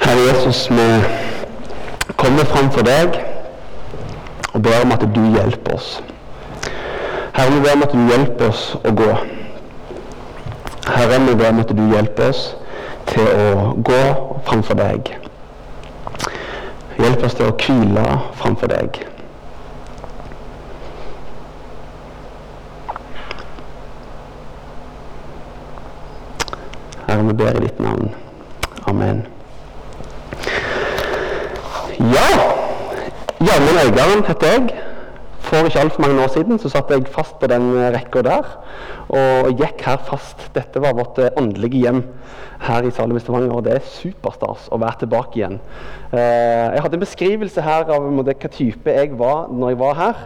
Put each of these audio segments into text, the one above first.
Herre Jesus, vi kommer framfor deg og ber om at du hjelper oss. Herre, vi ber om at du hjelper oss å gå. Herre, vi ber om at du hjelper oss til å gå framfor deg. Hjelp oss til å hvile framfor deg. Herre, ber i ditt navn. Amen. Ja, Gjermund Øygarden heter jeg. For ikke altfor mange år siden så satt jeg fast på den rekka der og gikk her fast. Dette var vårt eh, åndelige hjem her i Salem i Stavanger, og det er superstas å være tilbake igjen. Eh, jeg hadde en beskrivelse her av hva type jeg var når jeg var her.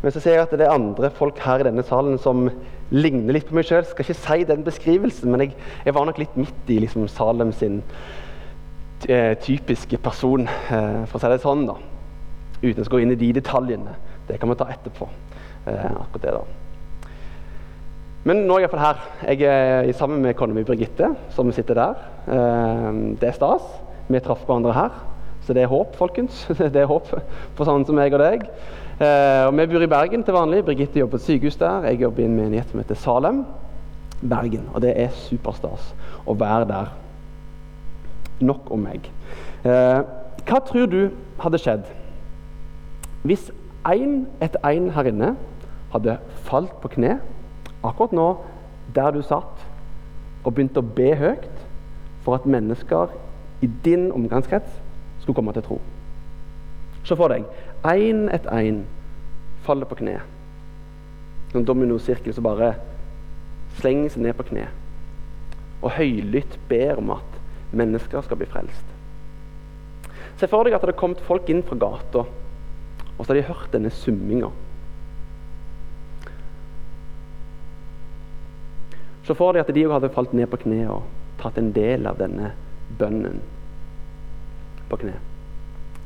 Men så ser jeg at det er andre folk her i denne salen som ligner litt på meg sjøl. Skal ikke si den beskrivelsen, men jeg, jeg var nok litt midt i liksom, Salem sin eh, typiske person, eh, for å si det sånn. da. Uten å gå inn i de detaljene. Det kan vi ta etterpå. Eh, akkurat det da. Men nå er jeg iallfall her. Jeg er sammen med kona mi Birgitte, som sitter der. Det er stas. Vi traff hverandre her. Så det er håp, folkens. det er håp for sånne som meg og deg. Eh, og Vi bor i Bergen til vanlig. Birgitte jobber på et sykehus der. Jeg jobber i en menighet som heter Salem. Bergen. Og det er superstas å være der. Nok om meg. Eh, hva tror du hadde skjedd hvis én etter én her inne hadde falt på kne akkurat nå der du satt, og begynte å be høyt for at mennesker i din omgangskrets skulle komme til tro? Se for deg én etter én faller på kne. En dominosirkel som bare slenger seg ned på kne og høylytt ber om at mennesker skal bli frelst. Se for deg at det hadde kommet folk inn fra gata, og så hadde de hørt denne summinga. Se for deg at de òg hadde falt ned på kne og tatt en del av denne bønnen på kne.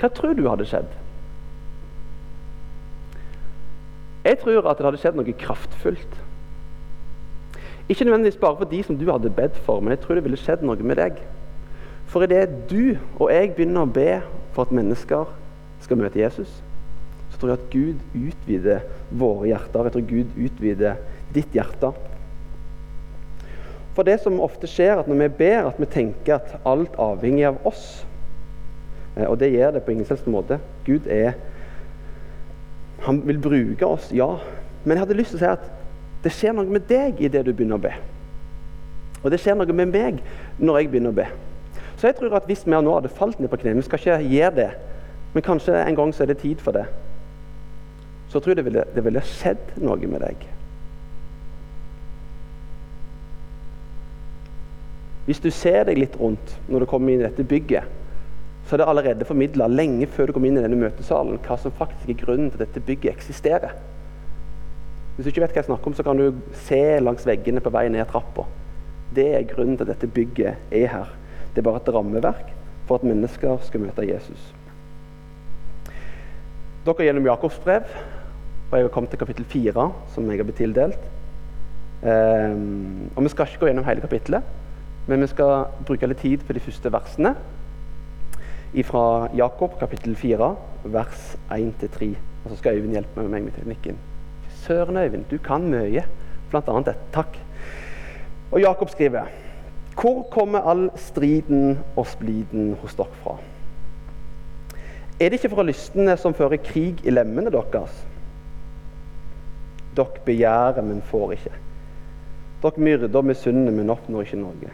Hva tror du hadde skjedd? Jeg tror at det hadde skjedd noe kraftfullt. Ikke nødvendigvis bare for de som du hadde bedt for, men jeg tror det ville skjedd noe med deg. For idet du og jeg begynner å be for at mennesker skal møte Jesus, så tror jeg at Gud utvider våre hjerter. Jeg tror Gud utvider ditt hjerte. For det som ofte skjer, at når vi ber, at vi tenker at alt avhenger av oss. Eh, og det gjør det på ingen selvs måte. Gud er han vil bruke oss, ja. Men jeg hadde lyst til å si at det skjer noe med deg i det du begynner å be. Og det skjer noe med meg når jeg begynner å be. Så jeg tror at hvis vi nå hadde falt ned på kne Vi skal ikke gjøre det, men kanskje en gang så er det tid for det. Så jeg tror det ville, det ville skjedd noe med deg. Hvis du ser deg litt rundt når du kommer inn i dette bygget, så er det allerede formidla lenge før du kommer inn i denne møtesalen, hva som faktisk er grunnen til at dette bygget eksisterer. Hvis du ikke vet hva jeg snakker om, så kan du se langs veggene på vei ned trappa. Det er grunnen til at dette bygget er her. Det er bare et rammeverk for at mennesker skal møte Jesus. Dere er gjennom Jakobs brev, og jeg har kommet til kapittel 4, som jeg har blitt tildelt. Um, og Vi skal ikke gå gjennom hele kapittelet, men vi skal bruke litt tid på de første versene fra Jakob kapittel 4, vers 1-3. Og så skal Øyvind hjelpe meg med teknikken. Søren, Øyvind, du kan mye. Blant annet dette. Takk. Og Jakob skriver Hvor kommer all striden og spliden hos dere fra? Er det ikke fra lystene som fører krig i lemmene deres? Dere begjærer, men får ikke. Dere myrder og misunner, men oppnår ikke noe.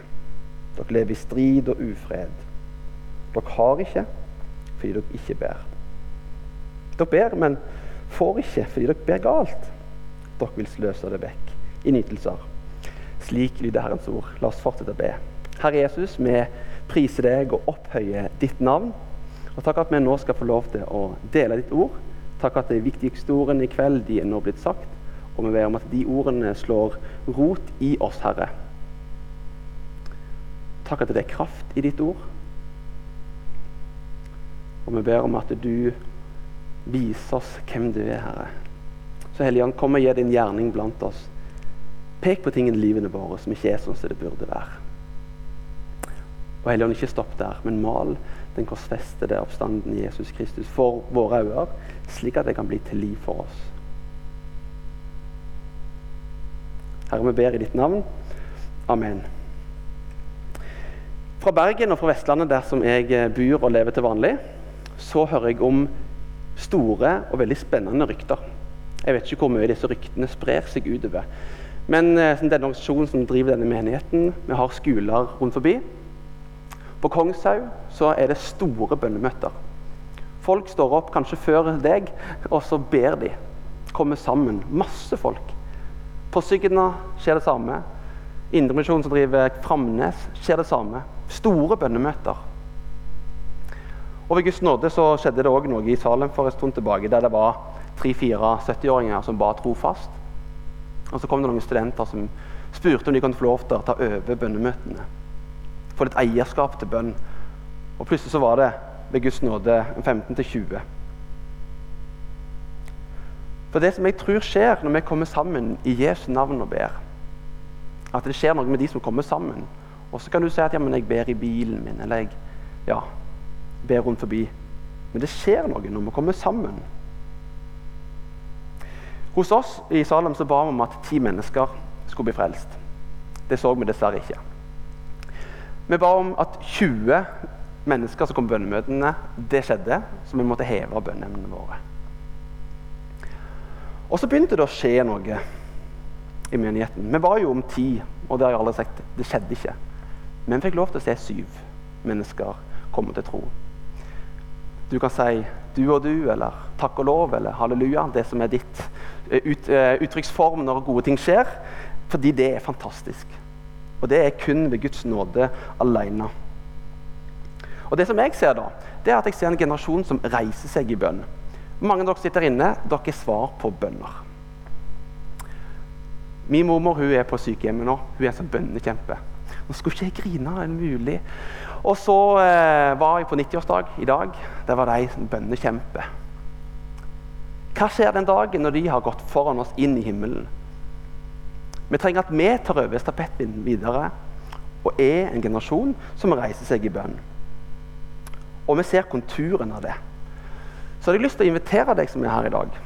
Dere lever i strid og ufred. Dere har ikke fordi dere ikke ber. Dere ber, men får ikke fordi dere ber galt. Dere vil sløse det vekk i nytelser. Slik lyder Herrens ord. La oss fortsette å be. Herre Jesus, vi priser deg og opphøyer ditt navn. Og takk at vi nå skal få lov til å dele ditt ord. Takk at de viktigste ordene i kveld de er nå blitt sagt. Og vi ber om at de ordene slår rot i oss, Herre. Takk at det er kraft i ditt ord. Og vi ber om at du viser oss hvem du er, Herre. Så Helligånd, kom og gi din gjerning blant oss. Pek på tingene i livene våre som ikke er sånn som det burde være. Og Helligånd, ikke stopp der, men mal den korsfestede oppstanden i Jesus Kristus for våre øyne, slik at det kan bli til liv for oss. Herre, vi ber i ditt navn. Amen. Fra Bergen og fra Vestlandet, der som jeg eh, bor og lever til vanlig, så hører jeg om store og veldig spennende rykter. Jeg vet ikke hvor mye disse ryktene sprer seg utover. Men eh, denne organisasjonen som driver denne menigheten, vi har skoler rundt forbi. På Kongshaug så er det store bønnemøter. Folk står opp kanskje før deg, og så ber de. Kommer sammen. Masse folk. På Sygna skjer det samme. Indremisjonen som driver Framnes, skjer det samme. Store bønnemøter. Og Ved Guds nåde så skjedde det òg noe i Salem for en stund tilbake, der det var tre-fire 70-åringer som ba trofast. Og Så kom det noen studenter som spurte om de kunne få lov til å ta over bønnemøtene få litt eierskap til bønn. Og plutselig så var det ved Guds nåde 15-20. For det som jeg tror skjer når vi kommer sammen i Jesu navn og ber, at det skjer noe med de som kommer sammen. Og så kan du si at ja, men jeg ber i bilen min, eller jeg ja, ber rundt forbi. Men det skjer noe når vi kommer sammen. Hos oss i Salem så ba vi om at ti mennesker skulle bli frelst. Det så vi dessverre ikke. Vi ba om at 20 mennesker som kom på bønnemøtene, det skjedde. Så vi måtte heve bønneemnene våre. Og så begynte det å skje noe i menigheten. Vi var jo om ti, og det har jeg aldri sagt. Det skjedde ikke. Men vi fikk lov til å se syv mennesker komme til tro. Du kan si 'du og du' eller 'takk og lov' eller 'halleluja'. Det som er ditt eh, ut, uh, uttrykksform når gode ting skjer. Fordi det er fantastisk. Og det er kun ved Guds nåde alene. Og Det som jeg ser da, det er at jeg ser en generasjon som reiser seg i bønn. Mange av dere sitter inne, dere er svar på bønner. Min mormor hun er på sykehjemmet nå. Hun er en sånn bønnekjempe. Nå skulle ikke jeg grine, er det mulig? Og så eh, var jeg på 90-årsdag i dag. Der var de en bønnekjempe. Hva skjer den dagen når de har gått foran oss inn i himmelen? Vi trenger at vi tar over stafettpinnen videre og er en generasjon som reiser seg i bønn. Og vi ser konturen av det. Så hadde jeg lyst til å invitere deg som er her i dag,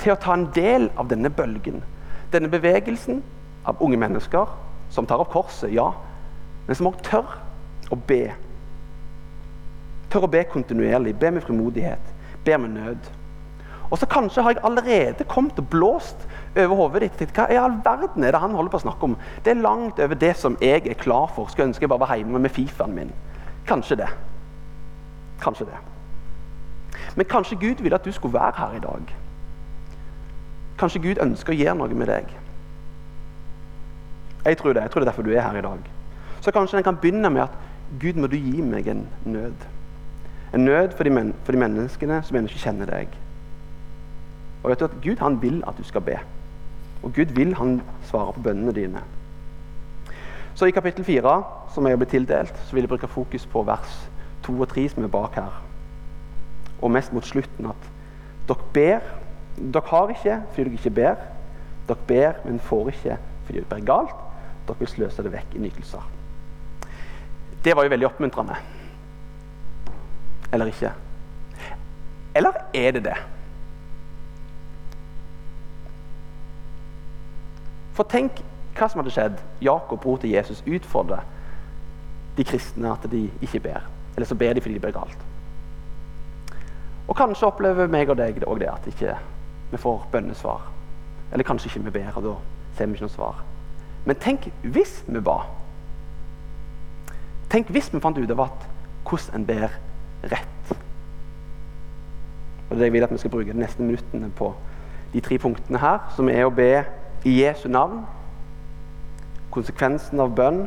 til å ta en del av denne bølgen. Denne bevegelsen av unge mennesker som tar opp korset, ja, men som òg tør å be. Tør å be kontinuerlig, be med frimodighet, be med nød. Og så kanskje har jeg allerede kommet og blåst over hodet ditt. Hva i all verden er det han holder på å snakke om? Det er langt over det som jeg er klar for. Skulle ønske jeg bare var hjemme med Fifaen min. Kanskje det. Kanskje det. Men kanskje Gud ville at du skulle være her i dag. Kanskje Gud ønsker å gjøre noe med deg. Jeg tror det. Jeg tror det er derfor du er her i dag. Så kanskje den kan begynne med at Gud, må du gi meg en nød. En nød for de, men for de menneskene som ennå ikke kjenner deg. Og vet du at Gud han vil at du skal be. Og Gud vil han svare på bønnene dine. Så i kapittel 4, som jeg har blitt tildelt, så vil jeg bruke fokus på vers 2 og 3, som er bak her. Og mest mot slutten at dere ber. Dere har ikke fordi dere ikke ber. Dere ber, men får ikke fordi dere ber galt. Dere vil sløse det vekk i nytelser. Det var jo veldig oppmuntrende. Eller ikke? Eller er det det? For tenk hva som hadde skjedd. Jakob, bror til Jesus, utfordrer de kristne at de ikke ber. Eller så ber de fordi de ber galt. Og kanskje opplever meg og deg òg det at ikke vi får bønnesvar. Eller kanskje ikke vi ber, og da ser vi ikke noe svar. Men tenk hvis vi ba. Tenk hvis vi fant ut av at hvordan en ber rett. Og det er det jeg vil at vi skal bruke de neste minuttene på de tre punktene her, som er å be i Jesu navn, konsekvensen av bønn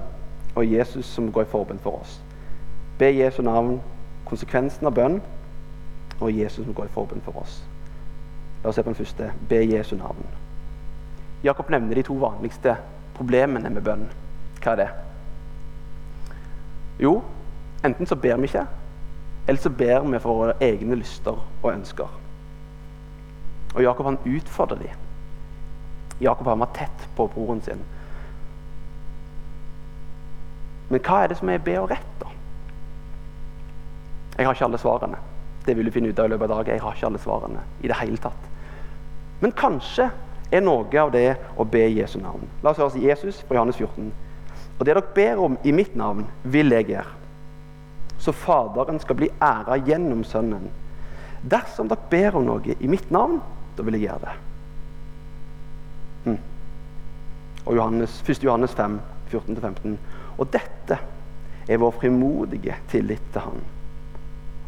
og Jesus som går i forbønn for oss. Be i Jesu navn, konsekvensen av bønn og Jesus som går i forbønn for oss. La oss se på den første. Be i Jesu navn. Jakob nevner de to vanligste problemene med bønn. Hva er det? Jo, enten så ber vi ikke, eller så ber vi for våre egne lyster og ønsker. Og Jakob han utfordrer dem. Jakob han var tett på broren sin. Men hva er det som er be og rett, da? Jeg har ikke alle svarene. Det vil du finne ut av i løpet av dagen. Jeg har ikke alle svarene i det hele tatt. Men kanskje er noe av det å be Jesu navn. La oss høre Jesus fra Johannes 14. Og det dere ber om i mitt navn, vil jeg gjøre. Så Faderen skal bli æra gjennom Sønnen. Dersom dere ber om noe i mitt navn, da vil jeg gjøre det. Hm. Og Johannes, 1. Johannes 5, 14-15. Og dette er vår frimodige tillit til Han.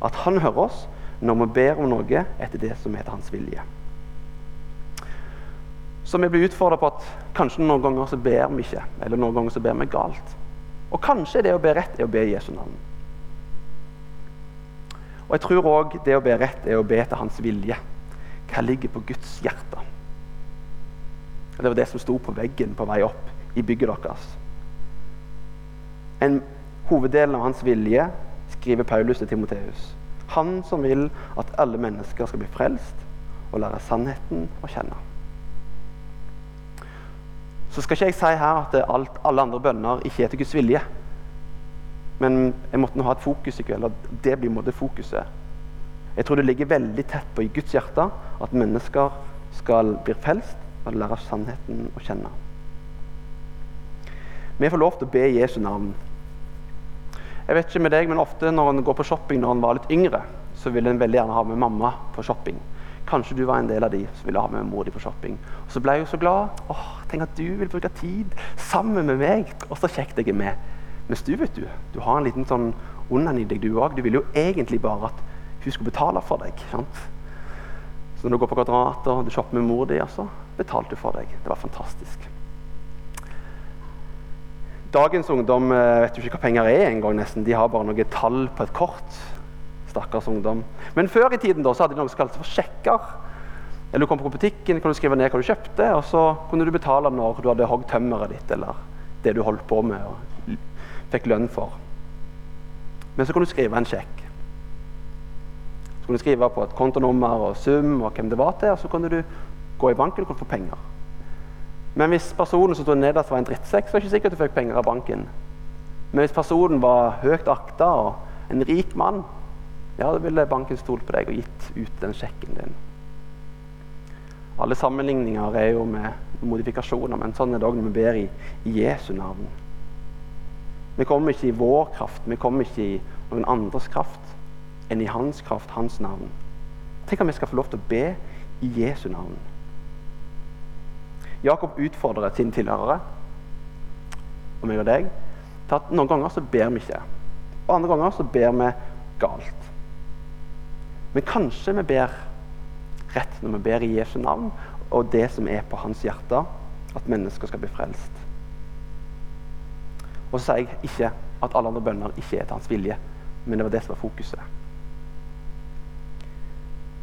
At Han hører oss når vi ber om noe etter det som heter Hans vilje. Så vi blir utfordra på at kanskje noen ganger så ber vi ikke, eller noen ganger så ber vi galt. Og kanskje det å be rett er å be i Jesu navn. Og jeg tror òg det å be rett er å be til Hans vilje. Hva ligger på Guds hjerte? Det var det som sto på veggen på vei opp i bygget deres. En hoveddel av hans vilje skriver Paulus til Timoteus. Han som vil at alle mennesker skal bli frelst og lære sannheten å kjenne. Så skal ikke jeg si her at alt, alle andre bønner ikke er til Guds vilje. Men jeg måtte nå ha et fokus i kveld, og det blir måte fokuset. Jeg tror det ligger veldig tett på i Guds hjerte at mennesker skal bli frelst og lære sannheten å kjenne. Vi får lov til å be i Jesu navn. Jeg vet ikke med deg, men Ofte når en går på shopping når en var litt yngre, så vil en veldig gjerne ha med mamma på shopping. Kanskje du var en del av de som ville ha med mor di på shopping. Og Så ble jo så glad. Åh, Tenk at du vil bruke tid sammen med meg. Og så kjekt jeg er med. Mens du, vet du, du har en liten sånn onden i deg, du òg. Du vil jo egentlig bare at hun skulle betale for deg. sant? Så når du går på Kvadrat og du shopper med mor di, altså, betalte du for deg. Det var fantastisk. Dagens ungdom eh, vet jo ikke hva penger er engang. nesten. De har bare noe tall på et kort. Stakkars ungdom. Men før i tiden da, så hadde de noe som kaltes for sjekker. Eller Du kom på butikken, kan du skrive ned hva du kjøpte, og så kunne du betale når du hadde hogd tømmeret ditt, eller det du holdt på med og fikk lønn for. Men så kan du skrive en sjekk. Så kan du skrive på et kontonummer og sum og hvem det var til, og så kunne du gå i banken og få penger. Men hvis personen som sto nederst, var en drittsekk, så er det ikke sikkert du fikk penger av banken. Men hvis personen var høyt akta og en rik mann, ja, da ville banken stolt på deg og gitt ut den sjekken din. Alle sammenligninger er jo med modifikasjoner, men sånn er det òg når vi ber i, i, Jesu navn. Vi kommer ikke i vår kraft, vi kommer ikke i noen andres kraft enn i hans kraft, hans navn. Tenk at vi skal få lov til å be i Jesu navn. Jakob utfordrer sine tilhørere og meg og deg til at noen ganger så ber vi ikke. Og andre ganger så ber vi galt. Men kanskje vi ber rett når vi ber i Jesu navn, og det som er på hans hjerte, at mennesker skal bli frelst. Og så sier jeg ikke at alle andre bønner ikke er til hans vilje, men det var det som var fokuset.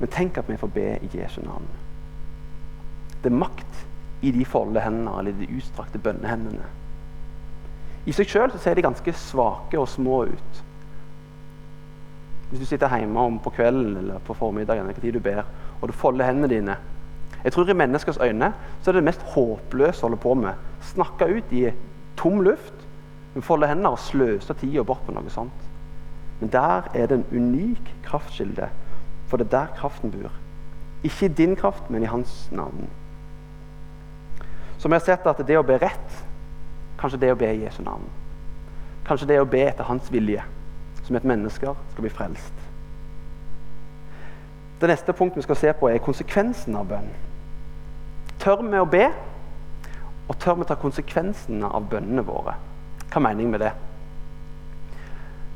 Men tenk at vi får be i Jesu navn. Det er makt i de folde hendene, eller de utstrakte bønnehendene. I seg sjøl ser de ganske svake og små ut. Hvis du sitter hjemme om på kvelden eller på formiddagen eller tid du ber, og du folder hendene dine Jeg tror i menneskers øyne så er det det mest håpløse å holde på med. Snakke ut i tom luft, folde hendene og sløse tida bort på noe sånt. Men der er det en unik kraftkilde, for det er der kraften bor. Ikke i din kraft, men i hans navn. Så vi har sett at det å be rett, kanskje det å be i Jesu navn. Kanskje det å be etter hans vilje som et menneske skal bli frelst. Det neste punktet vi skal se på, er konsekvensen av bønn. Tør vi å be, og tør vi ta konsekvensene av bønnene våre? Hva mener jeg med det?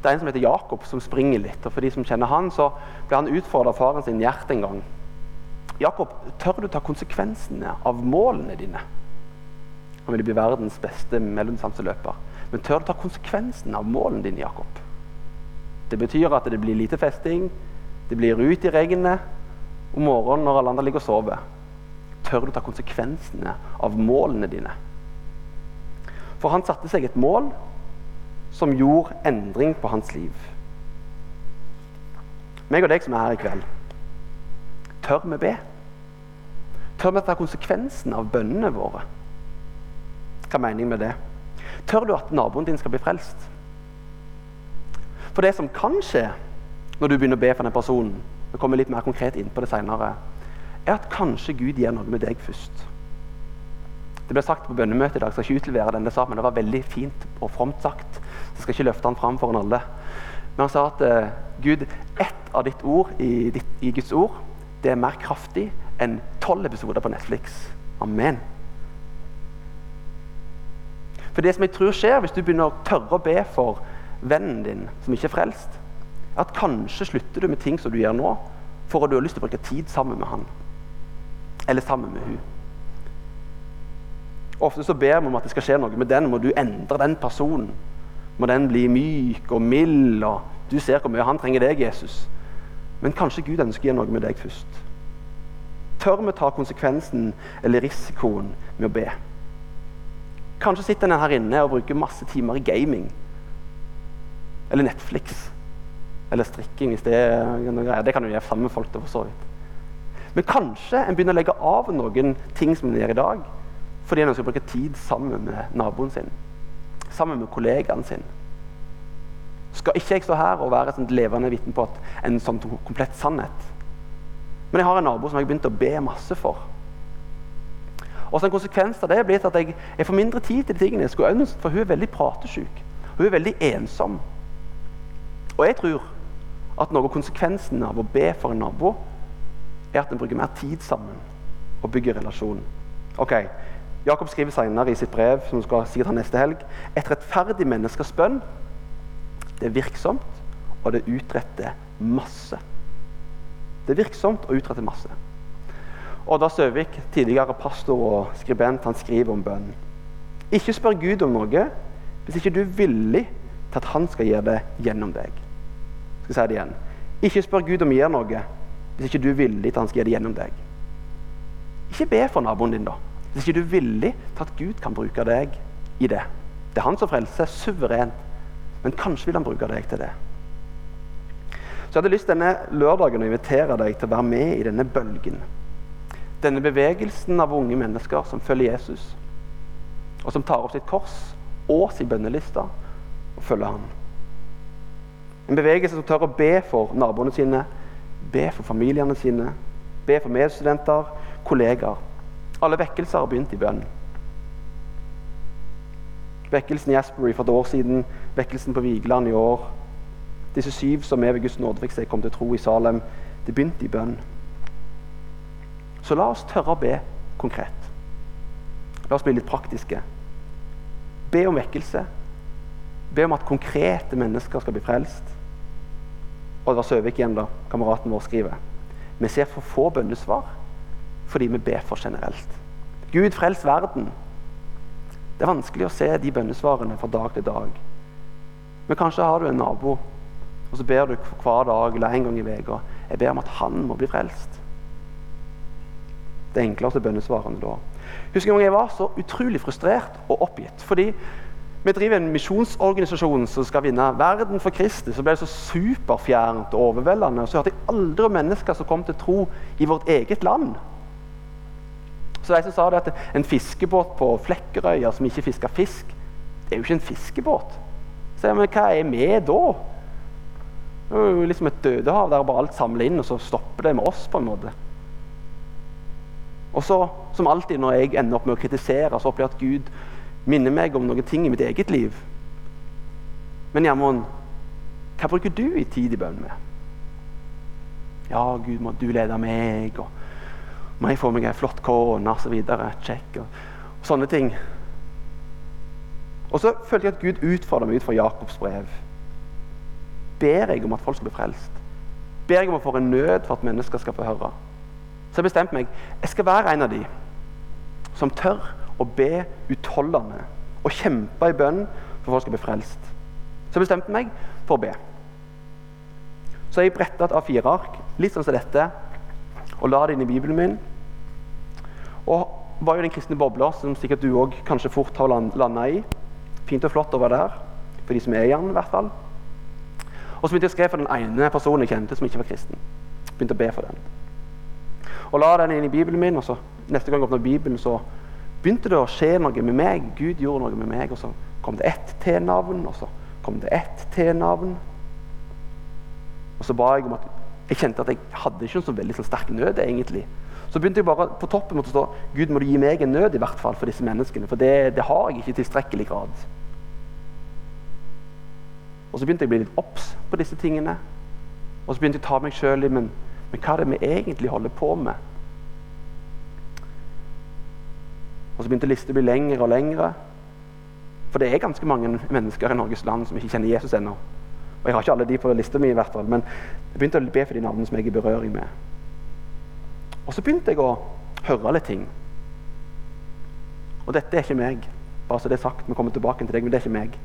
Det er en som heter Jakob, som springer litt. og For de som kjenner han, så ble han utfordra av faren sin hjerte en gang. Jakob, tør du ta konsekvensene av målene dine? Han ville bli verdens beste mellomdistanseløper. Men tør du ta konsekvensen av målene dine, Jakob? Det betyr at det blir lite festing, det blir ut i regnet om morgenen når alle andre ligger og sover. Tør du ta konsekvensene av målene dine? For han satte seg et mål som gjorde endring på hans liv. Meg og deg som er her i kveld, tør vi be? Tør vi ta konsekvensen av bønnene våre? Hva er meningen med det? Tør du at naboen din skal bli frelst? For det som kan skje, når du begynner å be for den personen, vi kommer litt mer konkret inn på det senere, er at kanskje Gud gjør noe med deg først. Det ble sagt på bønnemøtet i dag, jeg skal ikke utlevere den det sa, men det var veldig fint og fromt sagt. Så jeg skal ikke løfte han fram foran alle. Men han sa at uh, Gud, ett av ditt ord i, ditt, i Guds ord, det er mer kraftig enn tolv episoder på Netflix. Amen. For det som jeg tror skjer hvis du begynner å tørre å be for vennen din som ikke er frelst, at kanskje slutter du med ting som du gjør nå, for at du har lyst til å bruke tid sammen med han. Eller sammen med hun. Ofte så ber vi om at det skal skje noe med den. Må du endre den personen? Må den bli myk og mild? og Du ser hvor mye han trenger deg, Jesus. Men kanskje Gud ønsker å gjøre noe med deg først. Tør vi ta konsekvensen eller risikoen med å be? Kanskje sitter en her inne og bruker masse timer i gaming. Eller Netflix. Eller strikking, hvis det er noe greier. Det kan du gjøre sammen med folk. for så vidt. Men kanskje en begynner å legge av noen ting som en gjør i dag, fordi en ønsker å bruke tid sammen med naboen sin. Sammen med kollegaen sin. Skal ikke jeg stå her og være et levende vitne på at en sånn komplett sannhet? Men jeg har en nabo som jeg har begynt å be masse for. Og så En konsekvens av det er blitt at jeg, jeg får mindre tid til de tingene jeg skulle ønske, for hun er veldig pratesjuk. Hun er veldig ensom. Og jeg tror at noe av konsekvensen av å be for en nabo, er at en bruker mer tid sammen og bygger relasjon. Ok, Jakob skriver senere i sitt brev som skal sikkert ha neste helg, et rettferdig menneskes bønn det er virksomt, og det utretter masse. Det er virksomt og utretter masse. Odda Søvik, tidligere pastor og skribent, han skriver om bønn. Ikke spør Gud om noe hvis ikke du er villig til at han skal gjøre det gjennom deg. Skal si det igjen. Ikke spør Gud om å gjøre noe hvis ikke du er villig til at han skal gjøre det gjennom deg. Ikke be for naboen din, da. Hvis ikke du er villig til at Gud kan bruke deg i det. Det er han som frelser, suverent. Men kanskje vil han bruke deg til det. Så jeg hadde lyst denne lørdagen å invitere deg til å være med i denne bølgen. Denne bevegelsen av unge mennesker som følger Jesus, og som tar opp sitt kors og sin bønneliste og følger han. En bevegelse som tør å be for naboene sine, be for familiene sine, be for medstudenter, kollegaer. Alle vekkelser har begynt i bønn. Vekkelsen i Asbury for et år siden, vekkelsen på Vigeland i år. Disse syv som er ved Guds nåde fikk seg kom til tro i Salem, det begynte i bønn. Så la oss tørre å be konkret. La oss bli litt praktiske. Be om vekkelse. Be om at konkrete mennesker skal bli frelst. Og det var Søvik igjen, da, kameraten vår, skriver. Vi ser for få bønnesvar fordi vi ber for generelt. Gud, frels verden. Det er vanskelig å se de bønnesvarene fra dag til dag. Men kanskje har du en nabo, og så ber du hver dag eller en gang i uka. Jeg ber om at han må bli frelst. Det enkleste bønnesvarene da. Husker en gang jeg var så utrolig frustrert og oppgitt. fordi vi driver en misjonsorganisasjon som skal vinne verden for Kristus. Så ble det så superfjernt og overveldende. Så hørte jeg aldri om mennesker som kom til tro i vårt eget land. Så de som sa det at en fiskebåt på Flekkerøya som ikke fisker fisk, det er jo ikke en fiskebåt. Så jeg, men hva er vi da? Det er jo liksom et dødehav der bare alt samler inn, og så stopper det med oss. på en måte. Og så, som alltid når jeg ender opp med å kritisere, så opplever jeg at Gud minner meg om noen ting i mitt eget liv. Men Gjermund, hva bruker du i tid i bønn med? Ja, Gud, må du lede meg, og må jeg få meg ei flott kone, osv. Check. Og, og sånne ting. Og så følte jeg at Gud utfordra meg ut fra Jakobs brev. Ber jeg om at folk skal bli frelst? Ber jeg om å få en nød for at mennesker skal få høre? Så jeg bestemte meg jeg skal være en av de som tør å be utholdende og kjempe i bønn for folk skal bli frelst. Så jeg bestemte meg for å be. Så jeg bretta et A4-ark, litt sånn som dette, og la det inn i Bibelen min. Og var jo den kristne bobla som sikkert du òg kanskje fort har landa i. Fint og flott å være der, for de som er i den, i hvert fall. Og så begynte jeg å skrive for den ene personen jeg kjente som ikke var kristen. Begynte å be for den. Og la den inn i Bibelen min, og så neste gang jeg åpna Bibelen, så begynte det å skje noe med meg. Gud gjorde noe med meg, og så kom det ett til navn, og så kom det ett til navn. Og så ba jeg om at jeg kjente at jeg hadde ikke en så veldig sånn sterk nød. egentlig. Så begynte jeg bare på toppen å stå Gud må du gi meg en nød i hvert fall for disse menneskene. For det, det har jeg ikke i tilstrekkelig grad. Og så begynte jeg å bli litt obs på disse tingene. Og så begynte jeg å ta meg sjøl i men, men hva er det vi egentlig holder på med? Og så begynte lista å bli lengre og lengre. For det er ganske mange mennesker i Norges land som ikke kjenner Jesus ennå. Og jeg har ikke alle de på lista mi, i hvert fall, men jeg begynte å be for de navnene som jeg er i berøring med. Og så begynte jeg å høre litt ting. Og dette er ikke meg. Bare så det er sagt, vi kommer tilbake til deg, men det er ikke meg.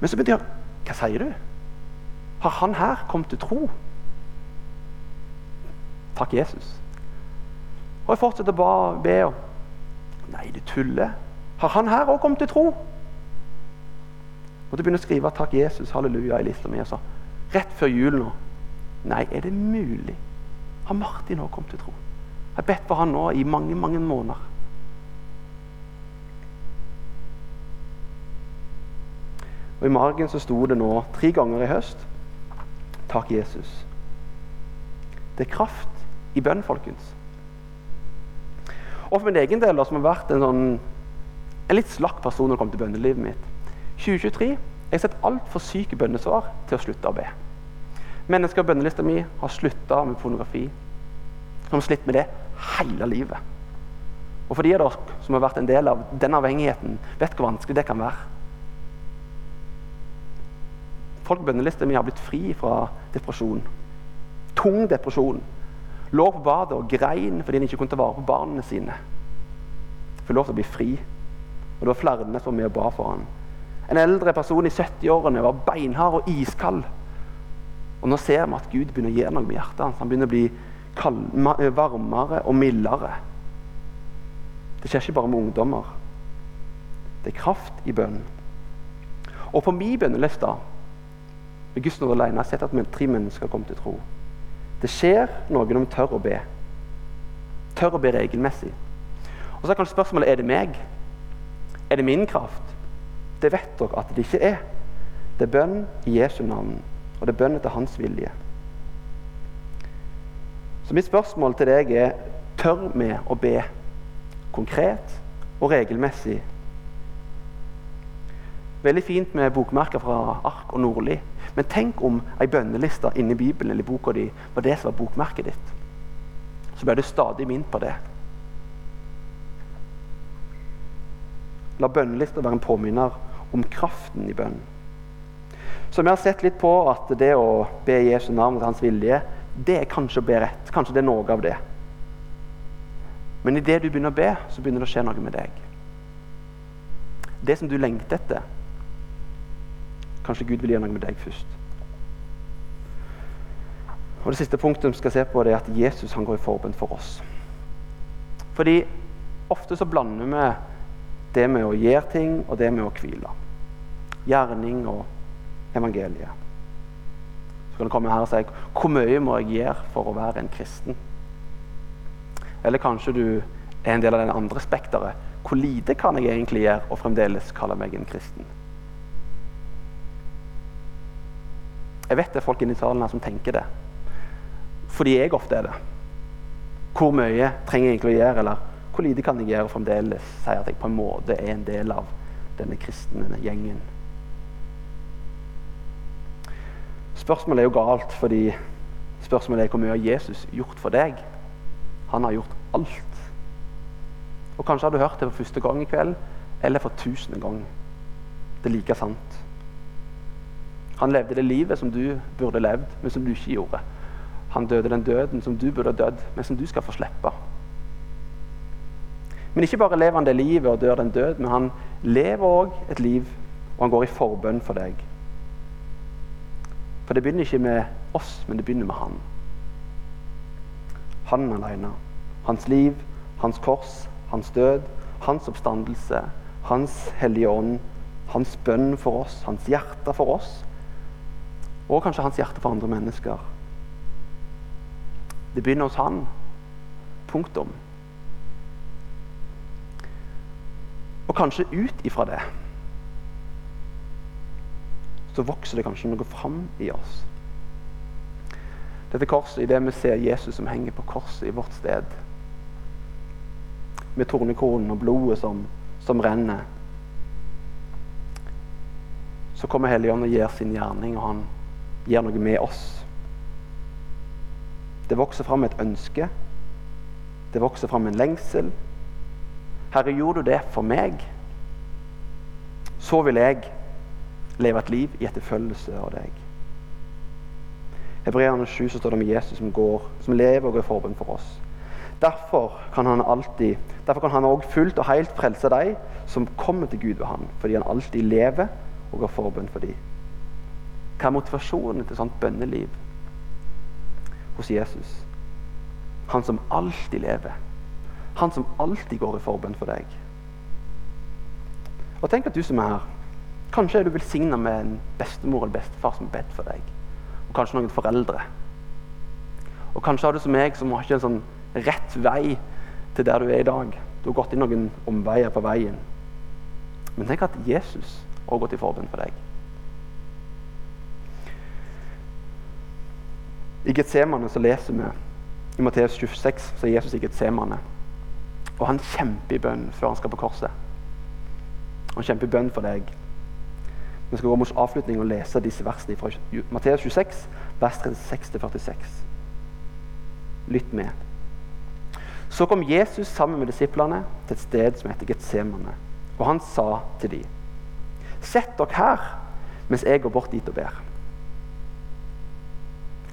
Men så begynte jeg å Hva sier du? Har han her kommet til tro? Takk, Jesus. Og jeg fortsetter å be. Og Nei, du tuller. Har han her òg kommet til tro? Måtte begynne å skrive 'Takk, Jesus, halleluja' i lista mi. Altså. Rett før jul nå. Nei, er det mulig? Har Martin òg kommet til tro? Jeg har bedt for han nå i mange, mange måneder. Og I margen så sto det nå tre ganger i høst 'Takk, Jesus'. Det er kraft i bønn, folkens. Og for min egen del, som har vært en, sånn, en litt slakk person når det kom til bønnelivet mitt 2023 jeg har sett altfor syke bønnesvar til å slutte å be. Mennesker på bønnelista mi har slutta med pornografi. De har slitt med det hele livet. Og for de av dere som har vært en del av den avhengigheten, vet hvor vanskelig det kan være. Folk på bønnelista mi har blitt fri fra depresjon. Tung depresjon. Lå på badet og grein fordi han ikke kunne ta vare på barna sine. Fikk lov til å bli fri. Og det var flere som var med og ba for han. En eldre person i 70-årene var beinhard og iskald. Og Nå ser vi at Gud begynner å gjøre noe med hjertet hans. Han begynner å bli kald, varmere og mildere. Det skjer ikke bare med ungdommer. Det er kraft i bønnen. Og på min bønneliste med Guds nåde alene har jeg sett at tre mennesker kom til tro. Det skjer noe når vi tør å be. Tør å be regelmessig. Og så er kanskje spørsmålet er det meg. Er det min kraft? Det vet dere at det ikke er. Det er bønn i Jesu navn, og det er bønn etter hans vilje. Så mitt spørsmål til deg er tør vi å be konkret og regelmessig? Veldig fint med bokmerker fra Ark og Nordli. Men tenk om ei bønneliste inni Bibelen eller boka di var det som var bokmerket ditt. Så ble du stadig minnet på det. La bønnelista være en påminner om kraften i bønnen. Så vi har sett litt på at det å be Jesu navn til hans vilje, det er kanskje å be rett. Kanskje det er noe av det. Men idet du begynner å be, så begynner det å skje noe med deg. Det som du lengter etter, kanskje Gud vil gjøre noe med deg først. Og Det siste punktet vi skal se på, det er at Jesus han går i forbønn for oss. Fordi ofte så blander vi det med å gjøre ting og det med å hvile. Gjerning og evangeliet. Så kan du komme her og si hvor mye må jeg gjøre for å være en kristen? Eller kanskje du er en del av den andre spekteret. Hvor lite kan jeg egentlig gjøre og fremdeles kalle meg en kristen? Jeg vet det er folk inni salen her som tenker det. Fordi jeg ofte er det. Hvor mye trenger jeg egentlig å gjøre? Eller hvor lite kan jeg gjøre og fremdeles si at jeg på en måte er en del av denne kristne gjengen? Spørsmålet er jo galt, fordi spørsmålet er hvor mye har Jesus gjort for deg? Han har gjort alt. Og Kanskje har du hørt det for første gang i kveld, eller for tusende gang. Det er like sant. Han levde det livet som du burde levd, men som du ikke gjorde. Han døde den døden som du burde dødd, men som du skal få slippe. Men ikke bare lever han det livet og dør den død, men han lever òg et liv, og han går i forbønn for deg. For det begynner ikke med oss, men det begynner med han. Han alene. Hans liv, hans kors, hans død, hans oppstandelse, hans hellige ånd, hans bønn for oss, hans hjerte for oss, og kanskje hans hjerte for andre mennesker. Det begynner hos han. Punktum. Og kanskje ut ifra det så vokser det kanskje noe fram i oss. Dette korset idet vi ser Jesus som henger på korset i vårt sted. Med tornekronen og blodet som, som renner. Så kommer Helligånden og gjør sin gjerning, og han gjør noe med oss. Det vokser fram et ønske. Det vokser fram en lengsel. Herre, gjorde du det for meg? Så vil jeg leve et liv i etterfølgelse av deg. Hebreerne 7 så står det om Jesus som, går, som lever og er forbund for oss. Derfor kan han alltid, derfor kan han også fullt og helt frelse de som kommer til Gud ved han, fordi han alltid lever og er forbund for dem. Hva er motivasjonen til sånt bønneliv hos Jesus? Han som alltid lever. Han som alltid går i forbønn for deg. Og tenk at du som er her, kanskje er du velsigna med en bestemor eller bestefar som har bedt for deg. Og kanskje noen foreldre. Og kanskje har du som meg, som har ikke en sånn rett vei til der du er i dag. Du har gått inn noen omveier på veien. Men tenk at Jesus har gått i forbønn for deg. I Getsemane så leser vi i Matteus 26 så er Jesus i Getsemane. Og han kjemper i bønn før han skal på korset. Han kjemper i bønn for deg. Vi skal gå mot avslutning og lese disse versene fra Matteus 26, vers 36-46. Lytt med. Så kom Jesus sammen med disiplene til et sted som heter Getsemane. Og han sa til dem, Sett dere her mens jeg går bort dit og ber.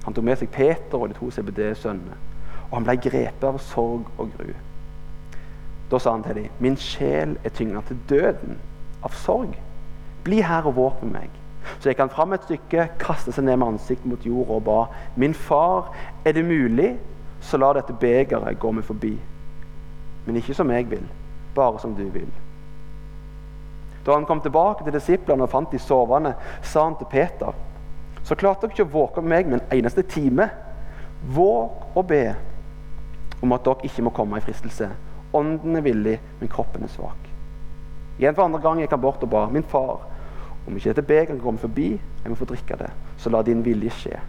Han tok med seg Peter og de to CBD-sønnene, og han ble grepet av sorg og gru. Da sa han til dem, Min sjel er tynga til døden av sorg. Bli her og våk med meg. Så gikk han fram et stykke, kastet seg ned med ansiktet mot jorda og ba. Min far, er det mulig, så la dette begeret gå meg forbi. Men ikke som jeg vil, bare som du vil. Da han kom tilbake til disiplene og fant de sovende, sa han til Peter.: Så klarte dere ikke å våke med meg med en eneste time. Våg og be om at dere ikke må komme i fristelse. Ånden er villig, men kroppen er svak. Igjen for andre gang gikk han bort og ba. Min far, om ikke dette begeret komme forbi, jeg må få drikke det, så la din vilje skje.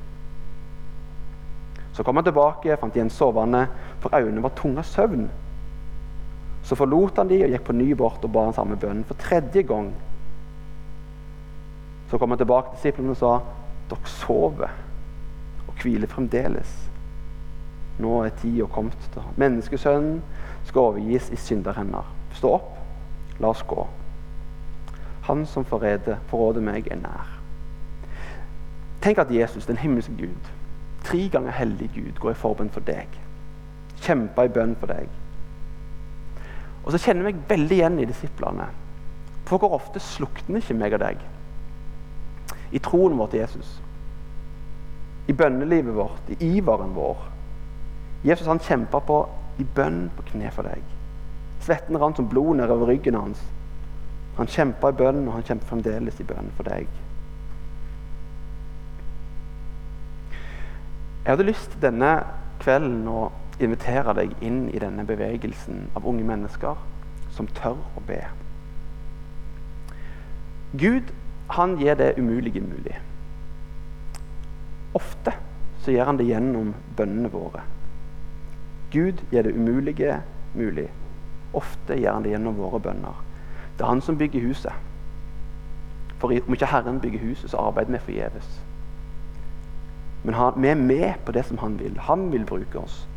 Så kom han tilbake, fant igjen sovende, for øynene var tunge av søvn. Så forlot han de og gikk på ny bort og ba den samme bønnen for tredje gang. Så kom han tilbake til disiplene og sa, dere sover og hviler fremdeles. Nå er tida kommet til Menneskesønnen skal overgis i synderhender. Stå opp, la oss gå. Han som forråder meg, er nær. Tenk at Jesus, den himmelske Gud, tre ganger hellig Gud, går i forbønn for deg. Kjemper i bønn for deg. Og så kjenner jeg meg veldig igjen i disiplene. For hvor ofte slukner ikke meg og deg i troen vår til Jesus? I bønnelivet vårt, i iveren vår. Jesus han kjempa på i bønn på kne for deg. Svetten rant som blod nedover ryggen hans. Han kjempa i bønn, og han kjemper fremdeles i bønn for deg. Jeg hadde lyst denne kvelden å invitere deg inn i denne bevegelsen av unge mennesker som tør å be. Gud han gir det umulige mulig. Ofte så gjør han det gjennom bønnene våre. Gud gjør det umulige mulig. Ofte gjør han det gjennom våre bønner. Det er han som bygger huset. For om ikke Herren bygger huset, så arbeider vi forgjeves. Men han, vi er med på det som han vil. Han vil bruke oss.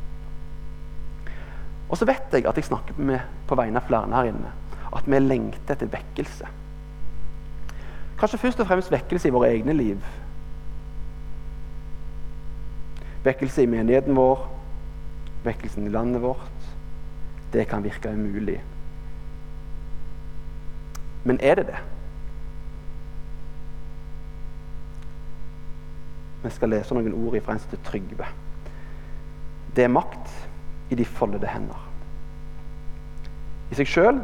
Og så vet jeg at jeg snakker med, på vegne av flere her inne. At vi lengter etter vekkelse. Kanskje først og fremst vekkelse i våre egne liv. Vekkelse i menigheten vår, vekkelsen i landet vårt. Det kan virke umulig. Men er det det? Vi skal lese noen ord fra en som heter Trygve. Det er makt i de foldede hender. I seg sjøl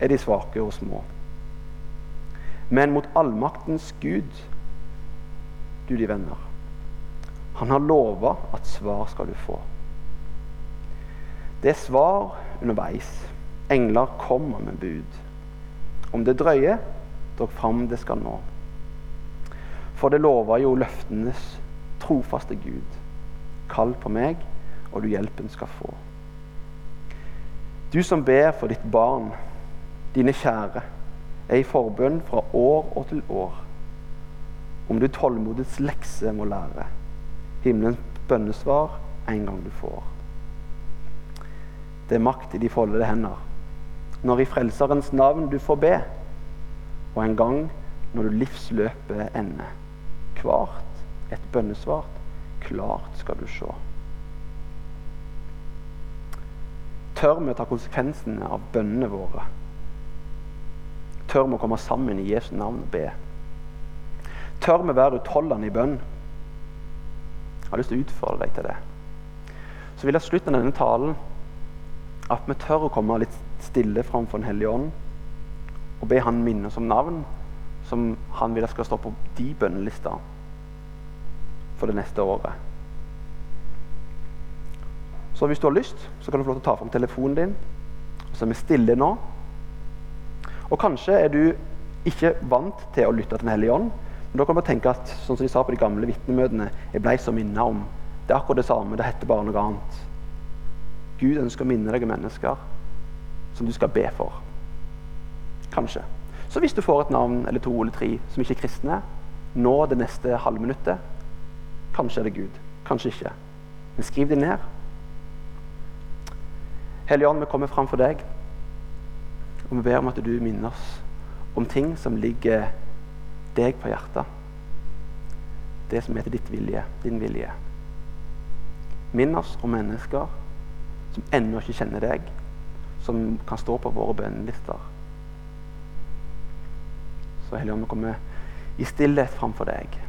er de svake og små. Men mot allmaktens Gud, du de venner. Han har lova at svar skal du få. Det er svar underveis. Engler kommer med bud. Om det drøyer, drog fram det skal nå. For det lover jo løftenes trofaste Gud. kall på meg, og du hjelpen skal få. Du som ber for ditt barn, dine kjære, er i forbønn fra år og til år. Om du tålmodets lekse må lære, himmelens bønnesvar en gang du får. Det er makt i de foldede hender, når i Frelserens navn du får be, og en gang når du livsløpet ender. Hvert et bønnesvart, klart skal du se. Tør vi å ta konsekvensene av bønnene våre? Tør vi å komme sammen i Jesu navn og be? Tør vi være utholdende i bønn? Jeg har lyst til å utfordre deg til det. Så vil jeg slutte denne talen at vi tør å komme litt stille framfor Den hellige ånd og be Han minne oss om navn som Han vil skal stå på de bønnelista for det neste året. Så hvis du har lyst, så kan du få lov til å ta fram telefonen din. Og så er vi stille nå. Og kanskje er du ikke vant til å lytte til Den hellige ånd. Men da kan bare tenke at sånn som de sa på de gamle vitnemøtene Jeg blei så minnet om Det er akkurat det samme. Det heter bare noe annet. Gud ønsker å minne deg om mennesker som du skal be for. Kanskje. Så hvis du får et navn eller to eller tre som ikke er kristne, nå det neste halvminuttet Kanskje er det Gud, kanskje ikke. Men skriv det ned. Hellige Ånd, vi kommer fram for deg, og vi ber om at du minner oss om ting som ligger deg på hjertet. Det som heter ditt vilje, din vilje. Minn oss om mennesker som ennå ikke kjenner deg, som kan stå på våre bønnelister. Så Hellige Ånd, vi kommer i stillhet framfor deg.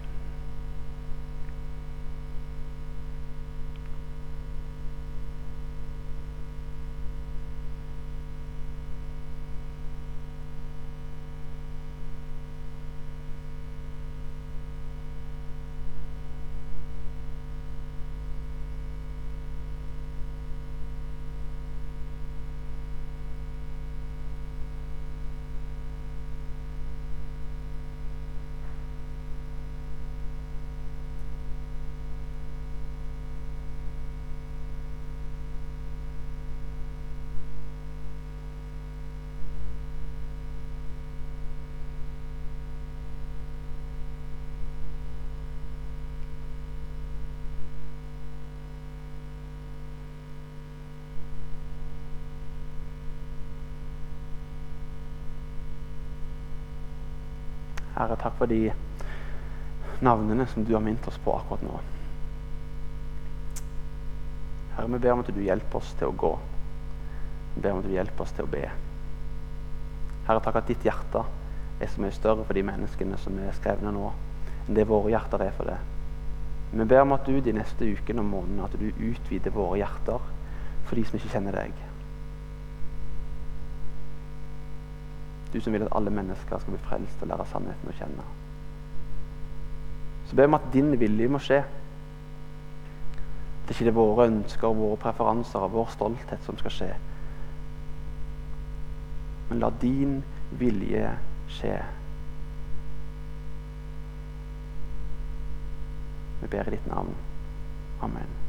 Herre, takk for de navnene som du har minnet oss på akkurat nå. Herre, vi ber om at du hjelper oss til å gå. Vi ber om at du hjelper oss til å be. Herre, takk at ditt hjerte er så mye større for de menneskene som er skrevne nå, enn det våre hjerter er for det. Vi ber om at du de neste ukene og månedene at du utvider våre hjerter for de som ikke kjenner deg. Du som vil at alle mennesker skal bli frelst og lære sannheten å kjenne. Så ber vi at din vilje må skje. Det er ikke det våre ønsker, våre preferanser og vår stolthet som skal skje. Men la din vilje skje. Vi ber i ditt navn. Amen.